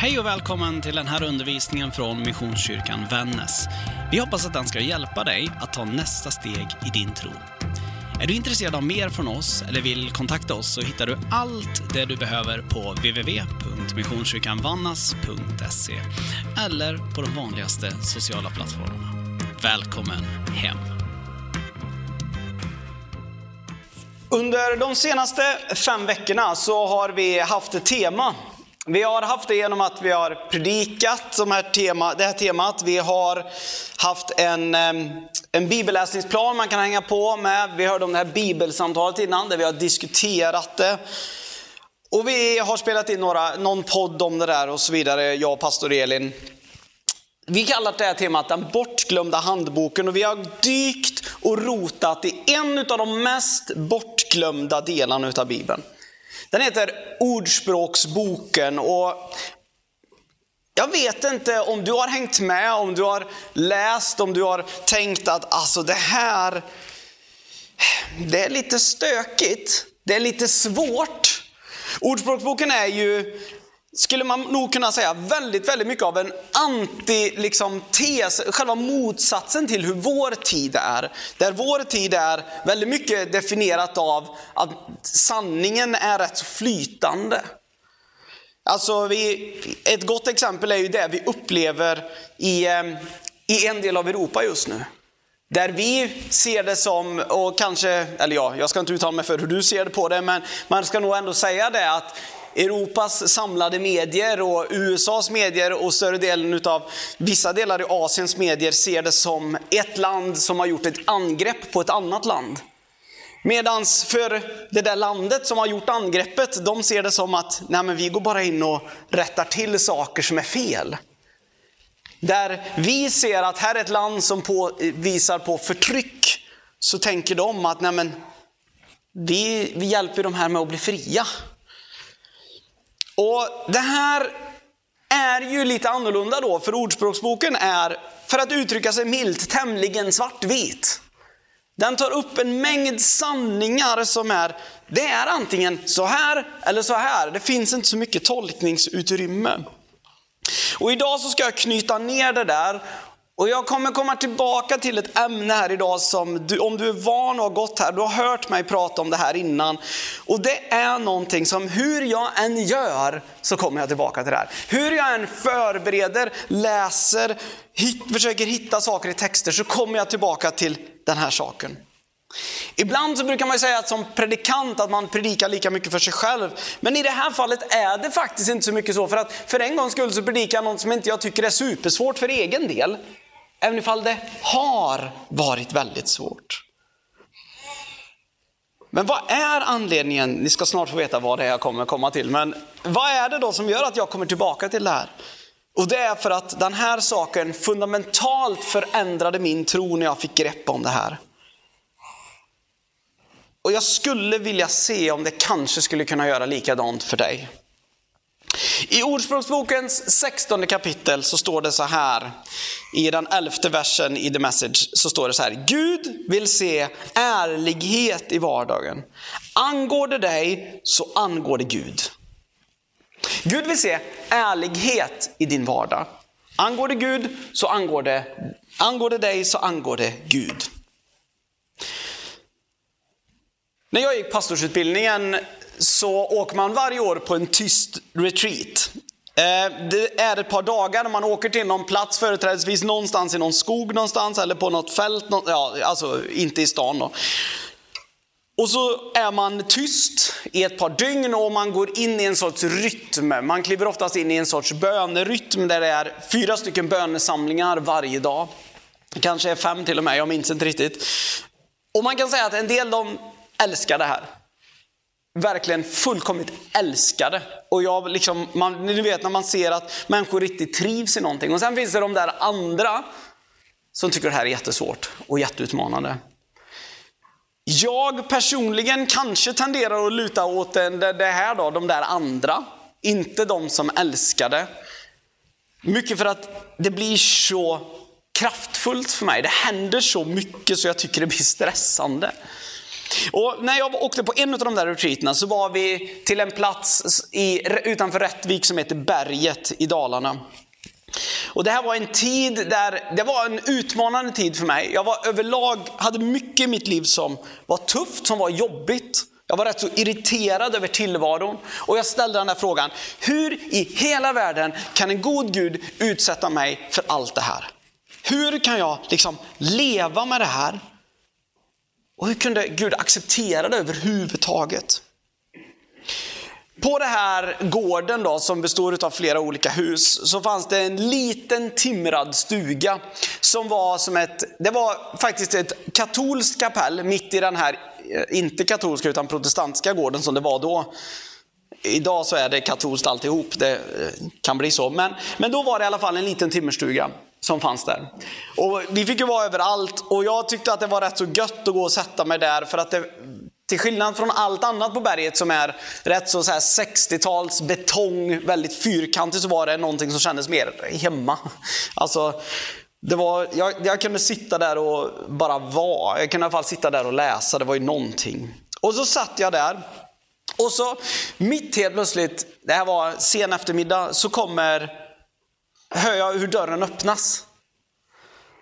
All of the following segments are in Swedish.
Hej och välkommen till den här undervisningen från Missionskyrkan Vännäs. Vi hoppas att den ska hjälpa dig att ta nästa steg i din tro. Är du intresserad av mer från oss eller vill kontakta oss så hittar du allt det du behöver på www.missionskyrkanvannas.se eller på de vanligaste sociala plattformarna. Välkommen hem! Under de senaste fem veckorna så har vi haft ett tema. Vi har haft det genom att vi har predikat de här tema, det här temat. Vi har haft en, en bibelläsningsplan man kan hänga på med. Vi hörde om det här bibelsamtalet innan där vi har diskuterat det. Och vi har spelat in några, någon podd om det där och så vidare, jag och pastor Elin. Vi kallar det här temat den bortglömda handboken och vi har dykt och rotat i en av de mest bortglömda delarna av Bibeln. Den heter Ordspråksboken och jag vet inte om du har hängt med, om du har läst, om du har tänkt att alltså det här, det är lite stökigt, det är lite svårt. Ordspråksboken är ju skulle man nog kunna säga, väldigt, väldigt mycket av en anti-tes, liksom, själva motsatsen till hur vår tid är. Där vår tid är väldigt mycket definierat av att sanningen är rätt flytande. Alltså vi, ett gott exempel är ju det vi upplever i, eh, i en del av Europa just nu. Där vi ser det som, och kanske, eller ja, jag ska inte uttala mig för hur du ser det på det, men man ska nog ändå säga det att Europas samlade medier och USAs medier och större delen av vissa delar i Asiens medier ser det som ett land som har gjort ett angrepp på ett annat land. Medan för det där landet som har gjort angreppet, de ser det som att nej men vi går bara in och rättar till saker som är fel. Där vi ser att här är ett land som på, visar på förtryck, så tänker de att nej men, vi, vi hjälper de här med att bli fria. Och Det här är ju lite annorlunda då, för Ordspråksboken är, för att uttrycka sig milt, tämligen svartvit. Den tar upp en mängd sanningar som är, det är antingen så här eller så här. Det finns inte så mycket tolkningsutrymme. Och idag så ska jag knyta ner det där och jag kommer komma tillbaka till ett ämne här idag som, du, om du är van och har gått här, du har hört mig prata om det här innan. Och det är någonting som hur jag än gör så kommer jag tillbaka till det här. Hur jag än förbereder, läser, hit, försöker hitta saker i texter så kommer jag tillbaka till den här saken. Ibland så brukar man säga att som predikant att man predikar lika mycket för sig själv. Men i det här fallet är det faktiskt inte så mycket så. För att för en gångs skull så predikar jag något som inte jag tycker är supersvårt för egen del. Även ifall det har varit väldigt svårt. Men vad är anledningen? Ni ska snart få veta vad det är jag kommer komma till. Men vad är det då som gör att jag kommer tillbaka till det här? Och det är för att den här saken fundamentalt förändrade min tro när jag fick grepp om det här. Och jag skulle vilja se om det kanske skulle kunna göra likadant för dig. I Ordspråksbokens 16 kapitel så står det så här, i den elfte versen i The Message, så står det så här. Gud vill se ärlighet i vardagen. Angår det dig så angår det Gud. Gud vill se ärlighet i din vardag. Angår det Gud så angår det, angår det dig så angår det Gud. När jag gick pastorsutbildningen så åker man varje år på en tyst retreat. Eh, det är ett par dagar när man åker till någon plats, företrädesvis någonstans i någon skog någonstans eller på något fält, ja, alltså inte i stan. Då. Och så är man tyst i ett par dygn och man går in i en sorts rytm. Man kliver oftast in i en sorts bönerytm där det är fyra stycken bönesamlingar varje dag. Det kanske är fem till och med, jag minns inte riktigt. Och man kan säga att en del de älskar det här verkligen fullkomligt älskade. Och jag liksom, man, ni vet när man ser att människor riktigt trivs i någonting. Och sen finns det de där andra som tycker det här är jättesvårt och jätteutmanande. Jag personligen kanske tenderar att luta åt det här då, de där andra. Inte de som älskade. Mycket för att det blir så kraftfullt för mig. Det händer så mycket så jag tycker det blir stressande. Och när jag åkte på en av de där retreaterna så var vi till en plats i, utanför Rättvik som heter Berget i Dalarna. Och det här var en tid där, det var en utmanande tid för mig. Jag var överlag, hade mycket i mitt liv som var tufft, som var jobbigt. Jag var rätt så irriterad över tillvaron och jag ställde den där frågan. Hur i hela världen kan en god Gud utsätta mig för allt det här? Hur kan jag liksom leva med det här? Och hur kunde Gud acceptera det överhuvudtaget? På den här gården då, som består av flera olika hus, så fanns det en liten timrad stuga. Som var som ett, det var faktiskt ett katolskt kapell mitt i den här, eh, inte katolska utan protestantiska gården som det var då. Idag så är det katolskt alltihop, det eh, kan bli så. Men, men då var det i alla fall en liten timmerstuga som fanns där. Och vi fick ju vara överallt och jag tyckte att det var rätt så gött att gå och sätta mig där för att det, till skillnad från allt annat på berget som är rätt så, så 60-tals betong, väldigt fyrkantigt, så var det någonting som kändes mer hemma. Alltså, det var, jag, jag kunde sitta där och bara vara. Jag kunde i alla fall sitta där och läsa, det var ju någonting. Och så satt jag där. Och så mitt helt plötsligt, det här var sen eftermiddag, så kommer, hör jag hur dörren öppnas.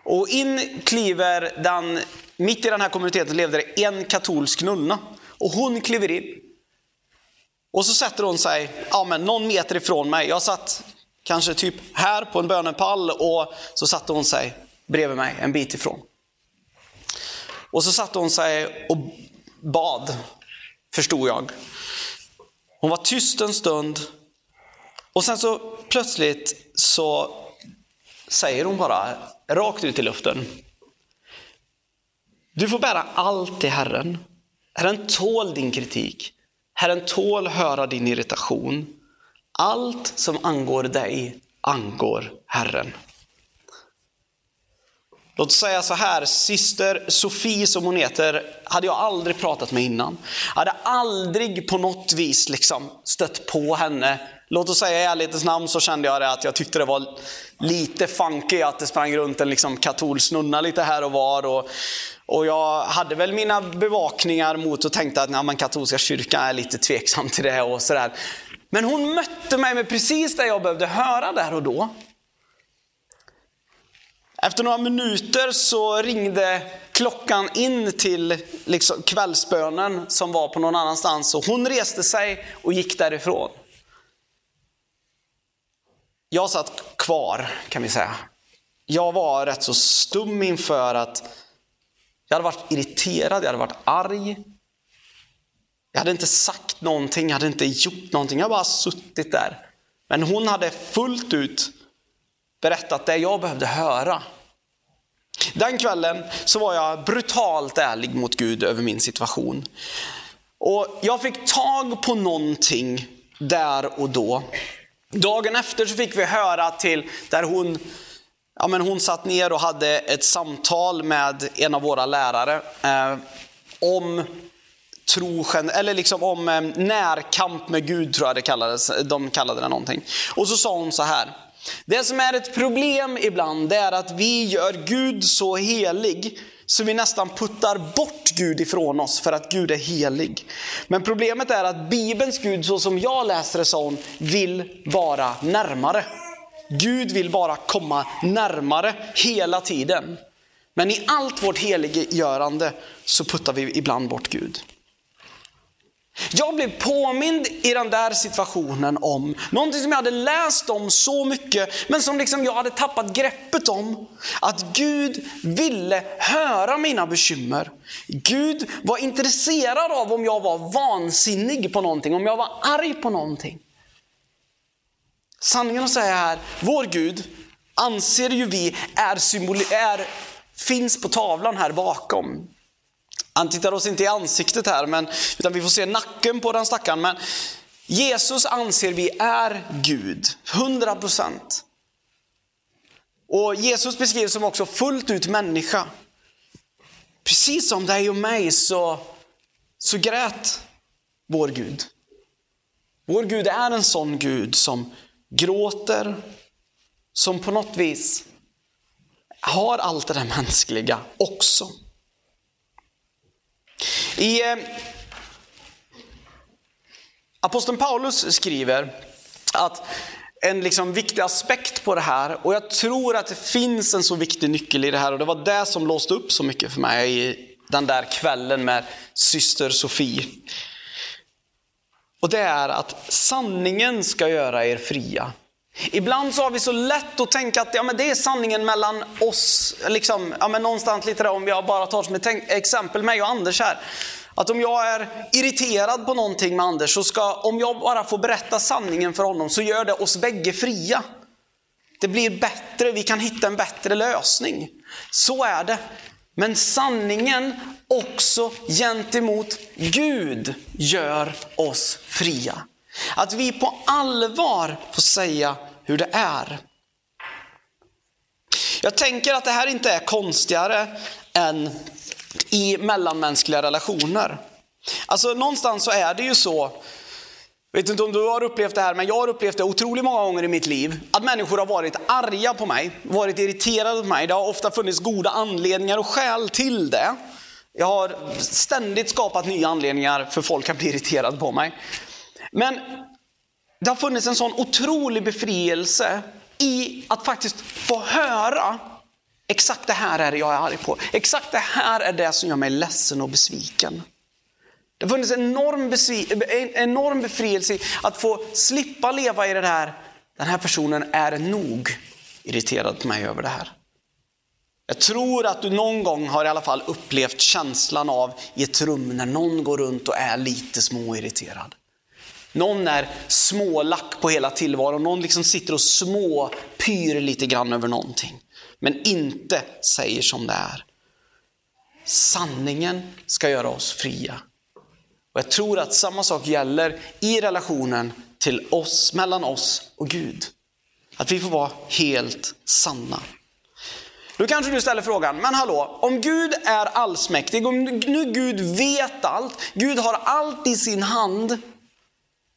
Och in kliver den mitt i den här kommuniteten levde det en katolsk nunna. Och hon kliver in. Och så sätter hon sig ja, men någon meter ifrån mig. Jag satt kanske typ här på en bönepall och så satte hon sig bredvid mig en bit ifrån. Och så satte hon sig och bad, förstod jag. Hon var tyst en stund och sen så plötsligt så säger hon bara rakt ut i luften. Du får bära allt till Herren. Herren tål din kritik. Herren tål höra din irritation. Allt som angår dig angår Herren. Låt oss säga så här, syster Sofie som hon heter, hade jag aldrig pratat med innan. Jag hade aldrig på något vis liksom stött på henne. Låt oss säga i ärlighetens namn så kände jag det att jag tyckte det var lite funky att det sprang runt en liksom katolsk nunna lite här och var. Och, och jag hade väl mina bevakningar mot och tänkte att nej, katolska kyrkan är lite tveksam till det och sådär. Men hon mötte mig med precis det jag behövde höra där och då. Efter några minuter så ringde klockan in till liksom kvällsbönen som var på någon annanstans och hon reste sig och gick därifrån. Jag satt kvar kan vi säga. Jag var rätt så stum inför att jag hade varit irriterad, jag hade varit arg. Jag hade inte sagt någonting, jag hade inte gjort någonting, jag hade bara suttit där. Men hon hade fullt ut berättat det jag behövde höra. Den kvällen så var jag brutalt ärlig mot Gud över min situation. Och jag fick tag på någonting där och då. Dagen efter så fick vi höra till där hon Ja, men hon satt ner och hade ett samtal med en av våra lärare eh, om tro, eller liksom om eh, närkamp med Gud tror jag det kallades. De kallade det någonting. Och så sa hon så här. Det som är ett problem ibland det är att vi gör Gud så helig så vi nästan puttar bort Gud ifrån oss för att Gud är helig. Men problemet är att Bibelns Gud, så som jag läser det, sa hon, vill vara närmare. Gud vill bara komma närmare hela tiden. Men i allt vårt heliggörande så puttar vi ibland bort Gud. Jag blev påmind i den där situationen om någonting som jag hade läst om så mycket, men som liksom jag hade tappat greppet om. Att Gud ville höra mina bekymmer. Gud var intresserad av om jag var vansinnig på någonting, om jag var arg på någonting. Sanningen att säga här, vår Gud anser ju vi är, symbol är finns på tavlan här bakom. Han tittar oss inte i ansiktet här, men, utan vi får se nacken på den stackaren. Men Jesus anser vi är Gud, 100 procent. Och Jesus beskrivs som också fullt ut människa. Precis som dig och mig så, så grät vår Gud. Vår Gud är en sån Gud som gråter, som på något vis har allt det där mänskliga också. I eh, Aposteln Paulus skriver att en liksom viktig aspekt på det här, och jag tror att det finns en så viktig nyckel i det här, och det var det som låste upp så mycket för mig i den där kvällen med syster Sofie. Och det är att sanningen ska göra er fria. Ibland så har vi så lätt att tänka att ja, men det är sanningen mellan oss, liksom, ja, men någonstans lite där, om jag bara tar som ett exempel mig och Anders här. Att om jag är irriterad på någonting med Anders, så ska, om jag bara får berätta sanningen för honom så gör det oss bägge fria. Det blir bättre, vi kan hitta en bättre lösning. Så är det. Men sanningen också gentemot Gud gör oss fria. Att vi på allvar får säga hur det är. Jag tänker att det här inte är konstigare än i mellanmänskliga relationer. Alltså någonstans så är det ju så, jag vet inte om du har upplevt det här, men jag har upplevt det otroligt många gånger i mitt liv. Att människor har varit arga på mig, varit irriterade på mig. Det har ofta funnits goda anledningar och skäl till det. Jag har ständigt skapat nya anledningar för folk att bli irriterade på mig. Men det har funnits en sån otrolig befrielse i att faktiskt få höra exakt det här är det jag är arg på. Exakt det här är det som gör mig ledsen och besviken. Det har funnits en enorm, en enorm befrielse i att få slippa leva i det där, den här personen är nog irriterad på mig över det här. Jag tror att du någon gång har i alla fall upplevt känslan av i ett rum när någon går runt och är lite småirriterad. Någon är smålack på hela tillvaron, någon liksom sitter och småpyr lite grann över någonting. Men inte säger som det är. Sanningen ska göra oss fria. Och jag tror att samma sak gäller i relationen till oss, mellan oss och Gud. Att vi får vara helt sanna. Då kanske du ställer frågan, men hallå, om Gud är allsmäktig, om nu Gud vet allt, Gud har allt i sin hand,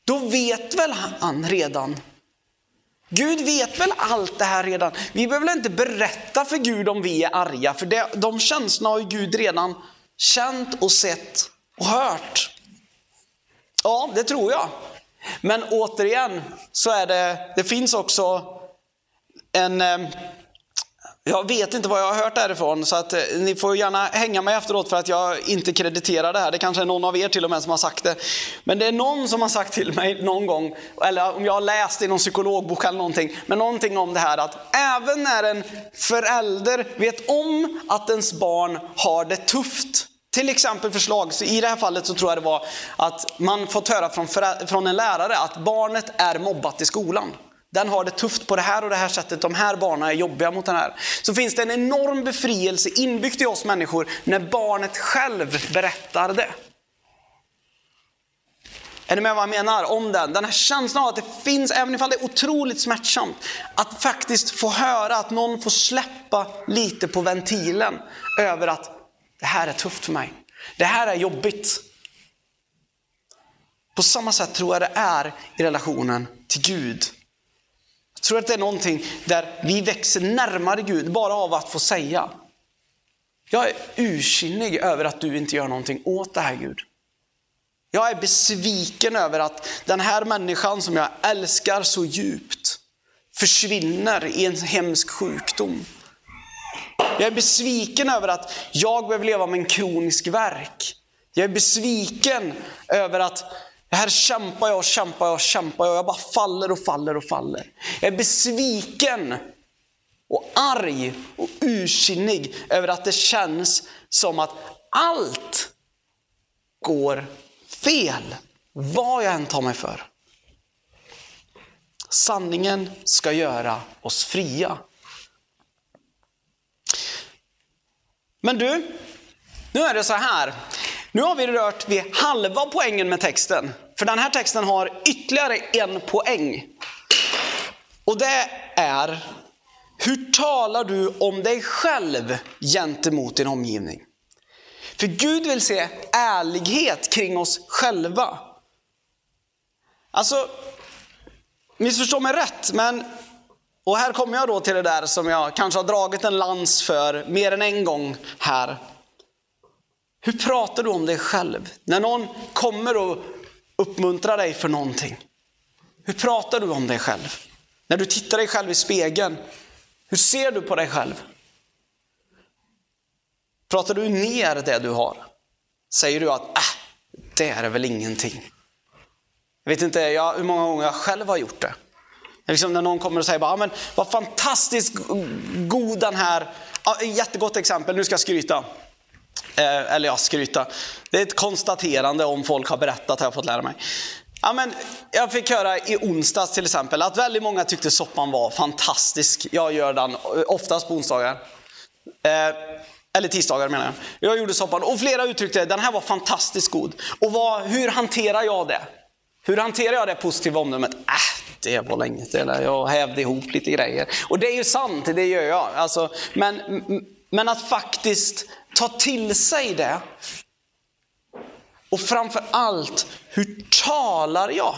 då vet väl han redan? Gud vet väl allt det här redan? Vi behöver väl inte berätta för Gud om vi är arga, för det, de känslorna har ju Gud redan känt och sett och hört. Ja, det tror jag. Men återigen så är det, det finns också en eh, jag vet inte vad jag har hört därifrån, så att eh, ni får gärna hänga mig efteråt för att jag inte krediterar det här. Det kanske är någon av er till och med som har sagt det. Men det är någon som har sagt till mig någon gång, eller om jag har läst i någon psykologbok eller någonting, men någonting om det här att även när en förälder vet om att ens barn har det tufft, till exempel förslag, så i det här fallet så tror jag det var att man fått höra från, från en lärare att barnet är mobbat i skolan. Den har det tufft på det här och det här sättet, de här barnen är jobbiga mot den här. Så finns det en enorm befrielse inbyggt i oss människor när barnet själv berättar det. Är ni med vad jag menar om den? Den här känslan av att det finns, även ifall det är otroligt smärtsamt, att faktiskt få höra att någon får släppa lite på ventilen över att det här är tufft för mig. Det här är jobbigt. På samma sätt tror jag det är i relationen till Gud. Jag tror att det är någonting där vi växer närmare Gud bara av att få säga. Jag är ursinnig över att du inte gör någonting åt det här Gud. Jag är besviken över att den här människan som jag älskar så djupt försvinner i en hemsk sjukdom. Jag är besviken över att jag behöver leva med en kronisk verk. Jag är besviken över att här kämpar jag, kämpar jag, kämpar jag. Jag bara faller och faller och faller. Jag är besviken och arg och ursinnig över att det känns som att allt går fel. Vad jag än tar mig för. Sanningen ska göra oss fria. Men du, nu är det så här. Nu har vi rört vid halva poängen med texten. För den här texten har ytterligare en poäng. Och det är, hur talar du om dig själv gentemot din omgivning? För Gud vill se ärlighet kring oss själva. Alltså, missförstå mig rätt, men och här kommer jag då till det där som jag kanske har dragit en lans för mer än en gång här. Hur pratar du om dig själv? När någon kommer och uppmuntrar dig för någonting. Hur pratar du om dig själv? När du tittar dig själv i spegeln, hur ser du på dig själv? Pratar du ner det du har? Säger du att äh, det är väl ingenting? Jag vet inte jag, hur många gånger jag själv har gjort det. Liksom när någon kommer och säger bara, men vad fantastiskt god den här, jättegott exempel, nu ska jag skryta. Eh, eller ja, skryta. Det är ett konstaterande om folk har berättat, har jag fått lära mig. Ja, men jag fick höra i onsdags till exempel att väldigt många tyckte soppan var fantastisk. Jag gör den eh, oftast på onsdagar. Eh, eller tisdagar menar jag. Jag gjorde soppan och flera uttryckte den här var fantastiskt god. Och vad, hur hanterar jag det? Hur hanterar jag det positiva omdömet? Äh, det var länge sedan. jag hävde ihop lite grejer. Och det är ju sant, det gör jag. Alltså, men, men att faktiskt ta till sig det. Och framför allt, hur talar jag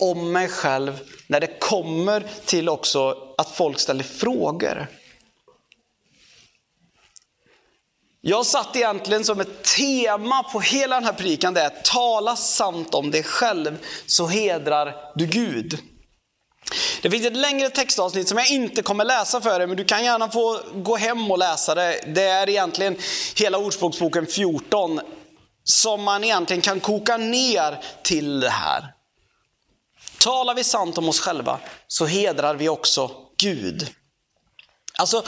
om mig själv när det kommer till också att folk ställer frågor? Jag satt egentligen som ett tema på hela den här predikan, det är tala sant om dig själv så hedrar du Gud. Det finns ett längre textavsnitt som jag inte kommer läsa för dig, men du kan gärna få gå hem och läsa det. Det är egentligen hela Ordspråksboken 14 som man egentligen kan koka ner till det här. Talar vi sant om oss själva så hedrar vi också Gud. Alltså,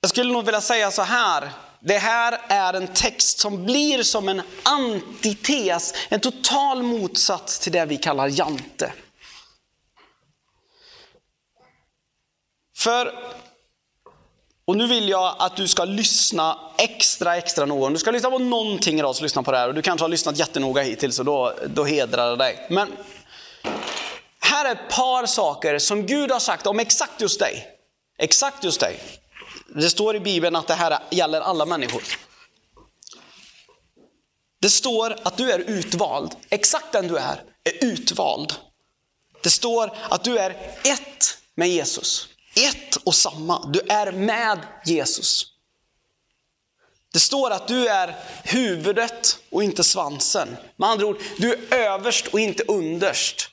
jag skulle nog vilja säga så här. Det här är en text som blir som en antites, en total motsats till det vi kallar jante. För, och nu vill jag att du ska lyssna extra, extra noga. Du ska lyssna på någonting idag, så lyssna på det här. Och du kanske har lyssnat jättenoga hittills, och då, då hedrar det dig. Men här är ett par saker som Gud har sagt om exakt just dig. Exakt just dig. Det står i Bibeln att det här gäller alla människor. Det står att du är utvald. Exakt den du är, är utvald. Det står att du är ett med Jesus. Ett och samma. Du är med Jesus. Det står att du är huvudet och inte svansen. Med andra ord, du är överst och inte underst.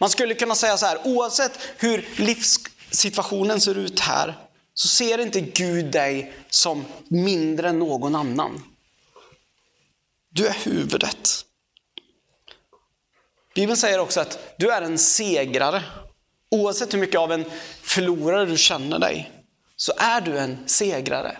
Man skulle kunna säga så här, oavsett hur livssituationen ser ut här, så ser inte Gud dig som mindre än någon annan. Du är huvudet. Bibeln säger också att du är en segrare. Oavsett hur mycket av en förlorare du känner dig, så är du en segrare.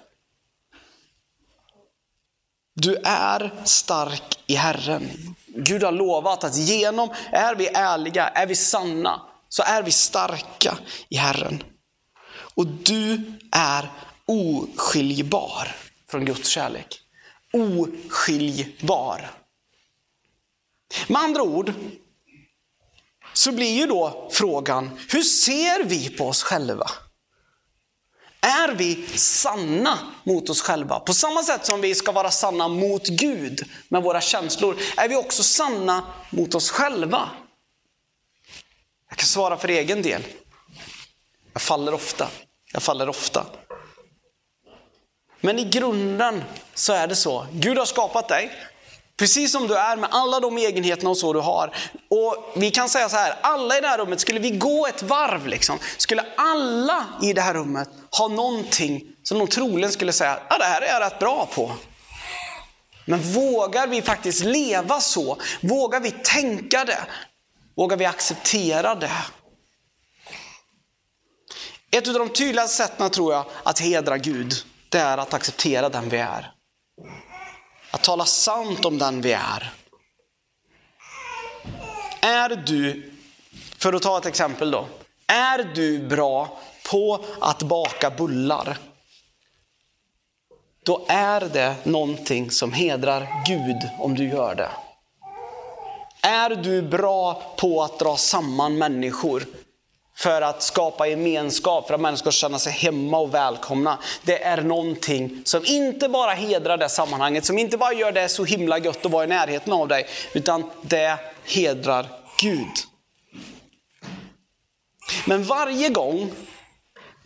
Du är stark i Herren. Gud har lovat att genom, är vi ärliga, är vi sanna, så är vi starka i Herren. Och du är oskiljbar från Guds kärlek. Oskiljbar. Med andra ord så blir ju då frågan, hur ser vi på oss själva? Är vi sanna mot oss själva? På samma sätt som vi ska vara sanna mot Gud med våra känslor, är vi också sanna mot oss själva? Jag kan svara för egen del. Jag faller ofta. Jag faller ofta. Men i grunden så är det så. Gud har skapat dig. Precis som du är med alla de egenheterna och så du har. Och vi kan säga så här, alla i det här rummet, skulle vi gå ett varv, liksom, skulle alla i det här rummet ha någonting som de troligen skulle säga, ja det här är jag rätt bra på. Men vågar vi faktiskt leva så? Vågar vi tänka det? Vågar vi acceptera det? Ett av de tydligaste sätten tror jag att hedra Gud, det är att acceptera den vi är. Att tala sant om den vi är. Är du, för att ta ett exempel då. Är du bra på att baka bullar? Då är det någonting som hedrar Gud om du gör det. Är du bra på att dra samman människor för att skapa gemenskap, för att människor ska känna sig hemma och välkomna. Det är någonting som inte bara hedrar det sammanhanget, som inte bara gör det så himla gött att vara i närheten av dig, utan det hedrar Gud. Men varje gång,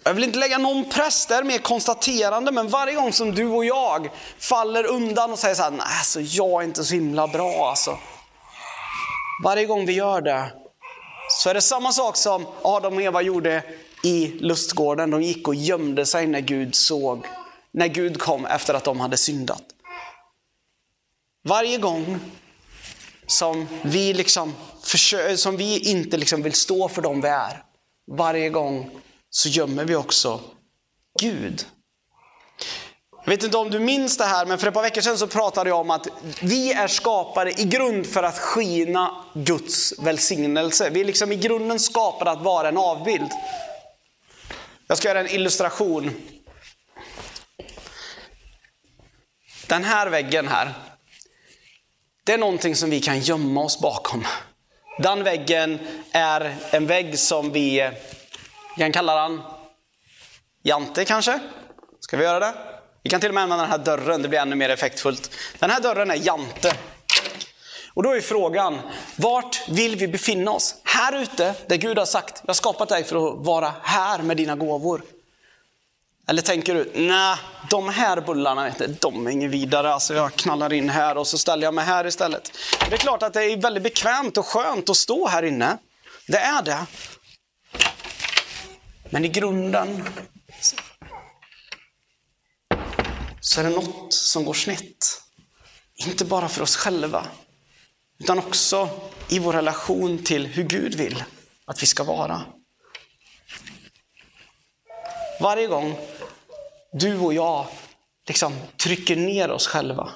Jag vill inte lägga någon press, det är mer konstaterande, men varje gång som du och jag faller undan och säger så här, nej alltså jag är inte så himla bra alltså. Varje gång vi gör det, så är det samma sak som Adam och Eva gjorde i lustgården. De gick och gömde sig när Gud såg, när Gud kom efter att de hade syndat. Varje gång som vi, liksom försöker, som vi inte liksom vill stå för dem vi är, varje gång så gömmer vi också Gud. Jag vet inte om du minns det här, men för ett par veckor sedan så pratade jag om att vi är skapade i grund för att skina Guds välsignelse. Vi är liksom i grunden skapade att vara en avbild. Jag ska göra en illustration. Den här väggen här, det är någonting som vi kan gömma oss bakom. Den väggen är en vägg som vi kan kalla den Jante kanske? Ska vi göra det? Vi kan till och med använda den här dörren, det blir ännu mer effektfullt. Den här dörren är Jante. Och då är frågan, vart vill vi befinna oss? Här ute, där Gud har sagt, jag har skapat dig för att vara här med dina gåvor. Eller tänker du, nej, de här bullarna, de är inget vidare, alltså jag knallar in här och så ställer jag mig här istället. Det är klart att det är väldigt bekvämt och skönt att stå här inne. Det är det. Men i grunden så är det något som går snett. Inte bara för oss själva, utan också i vår relation till hur Gud vill att vi ska vara. Varje gång du och jag liksom trycker ner oss själva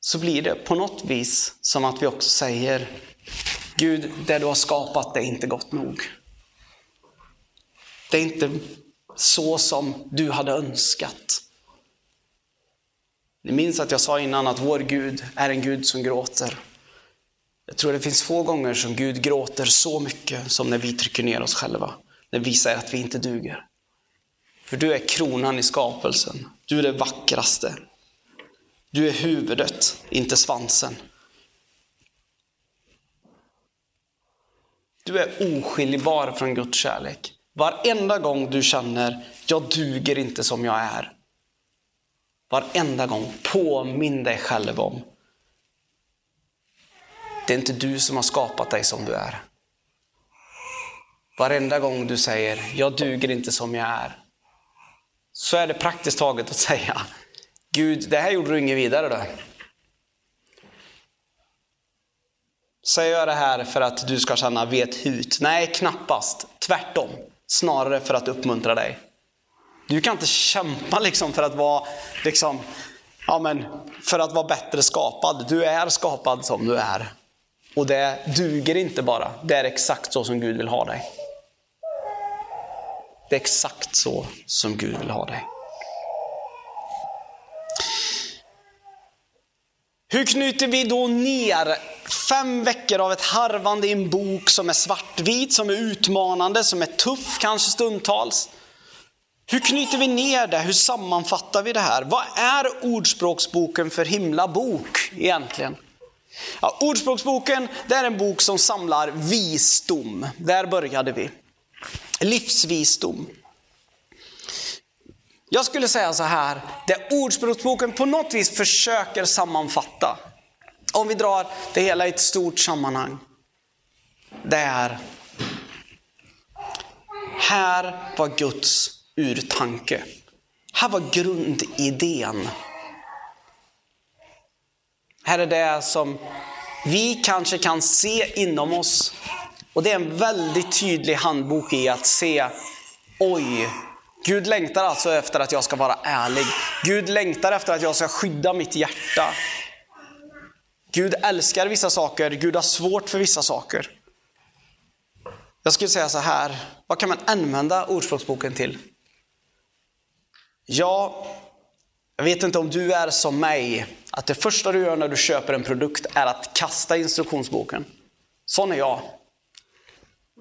så blir det på något vis som att vi också säger Gud, det du har skapat det är inte gott nog. Det är inte så som du hade önskat. Ni minns att jag sa innan att vår Gud är en Gud som gråter. Jag tror det finns få gånger som Gud gråter så mycket som när vi trycker ner oss själva. När vi säger att vi inte duger. För du är kronan i skapelsen. Du är det vackraste. Du är huvudet, inte svansen. Du är oskiljbar från Guds kärlek. Varenda gång du känner, jag duger inte som jag är. Varenda gång, påminn dig själv om, det är inte du som har skapat dig som du är. Varenda gång du säger, jag duger inte som jag är, så är det praktiskt taget att säga, Gud, det här gjorde du inget vidare då. Säger jag det här för att du ska känna vet hut? Nej, knappast. Tvärtom. Snarare för att uppmuntra dig. Du kan inte kämpa liksom för att vara liksom, ja men, för att vara bättre skapad. Du är skapad som du är. Och det duger inte bara. Det är exakt så som Gud vill ha dig. Det är exakt så som Gud vill ha dig. Hur knyter vi då ner fem veckor av ett harvande i en bok som är svartvit, som är utmanande, som är tuff kanske stundtals? Hur knyter vi ner det? Hur sammanfattar vi det här? Vad är Ordspråksboken för himla bok egentligen? Ja, Ordspråksboken det är en bok som samlar visdom. Där började vi. Livsvisdom. Jag skulle säga så här, det Ordspråksboken på något vis försöker sammanfatta, om vi drar det hela i ett stort sammanhang, det är här var Guds urtanke. Här var grundidén. Här är det som vi kanske kan se inom oss. Och det är en väldigt tydlig handbok i att se, oj, Gud längtar alltså efter att jag ska vara ärlig. Gud längtar efter att jag ska skydda mitt hjärta. Gud älskar vissa saker, Gud har svårt för vissa saker. Jag skulle säga så här, vad kan man använda Ordspråksboken till? Ja, jag vet inte om du är som mig, att det första du gör när du köper en produkt är att kasta instruktionsboken. Sån är jag.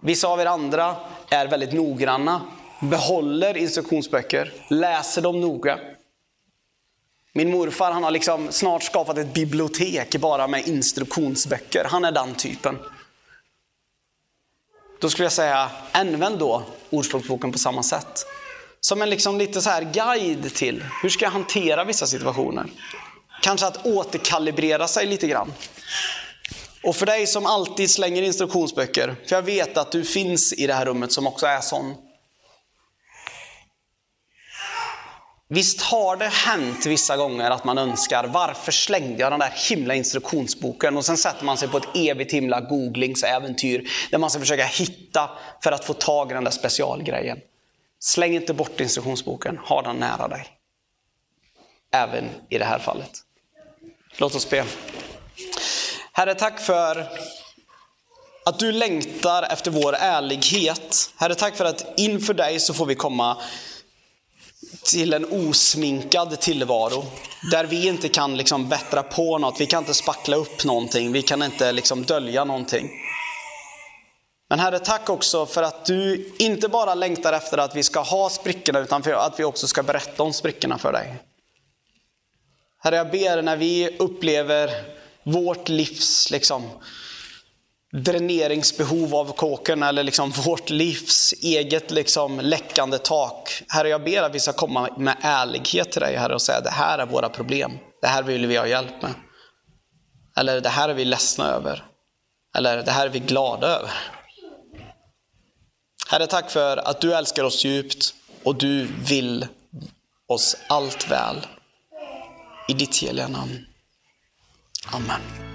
Vissa av er andra är väldigt noggranna, behåller instruktionsböcker, läser dem noga. Min morfar han har liksom snart skapat ett bibliotek bara med instruktionsböcker. Han är den typen. Då skulle jag säga, använd då Ordspråksboken på samma sätt. Som en liksom lite så här guide till hur ska jag hantera vissa situationer. Kanske att återkalibrera sig lite grann. Och för dig som alltid slänger instruktionsböcker, för jag vet att du finns i det här rummet som också är sån. Visst har det hänt vissa gånger att man önskar, varför slängde jag den där himla instruktionsboken? Och sen sätter man sig på ett evigt himla googlingsäventyr där man ska försöka hitta för att få tag i den där specialgrejen. Släng inte bort instruktionsboken, ha den nära dig. Även i det här fallet. Låt oss be. Herre, tack för att du längtar efter vår ärlighet. Herre, tack för att inför dig så får vi komma till en osminkad tillvaro. Där vi inte kan liksom bättra på något, vi kan inte spackla upp någonting, vi kan inte liksom dölja någonting. Men Herre, tack också för att du inte bara längtar efter att vi ska ha sprickorna, utan för att vi också ska berätta om sprickorna för dig. Herre, jag ber när vi upplever vårt livs liksom, dräneringsbehov av kåken eller liksom vårt livs eget liksom läckande tak. Herre, jag ber att vi ska komma med ärlighet till dig, Herre, och säga det här är våra problem. Det här vill vi ha hjälp med. Eller det här är vi ledsna över. Eller det här är vi glada över. Herre, tack för att du älskar oss djupt och du vill oss allt väl. I ditt heliga namn. Amen.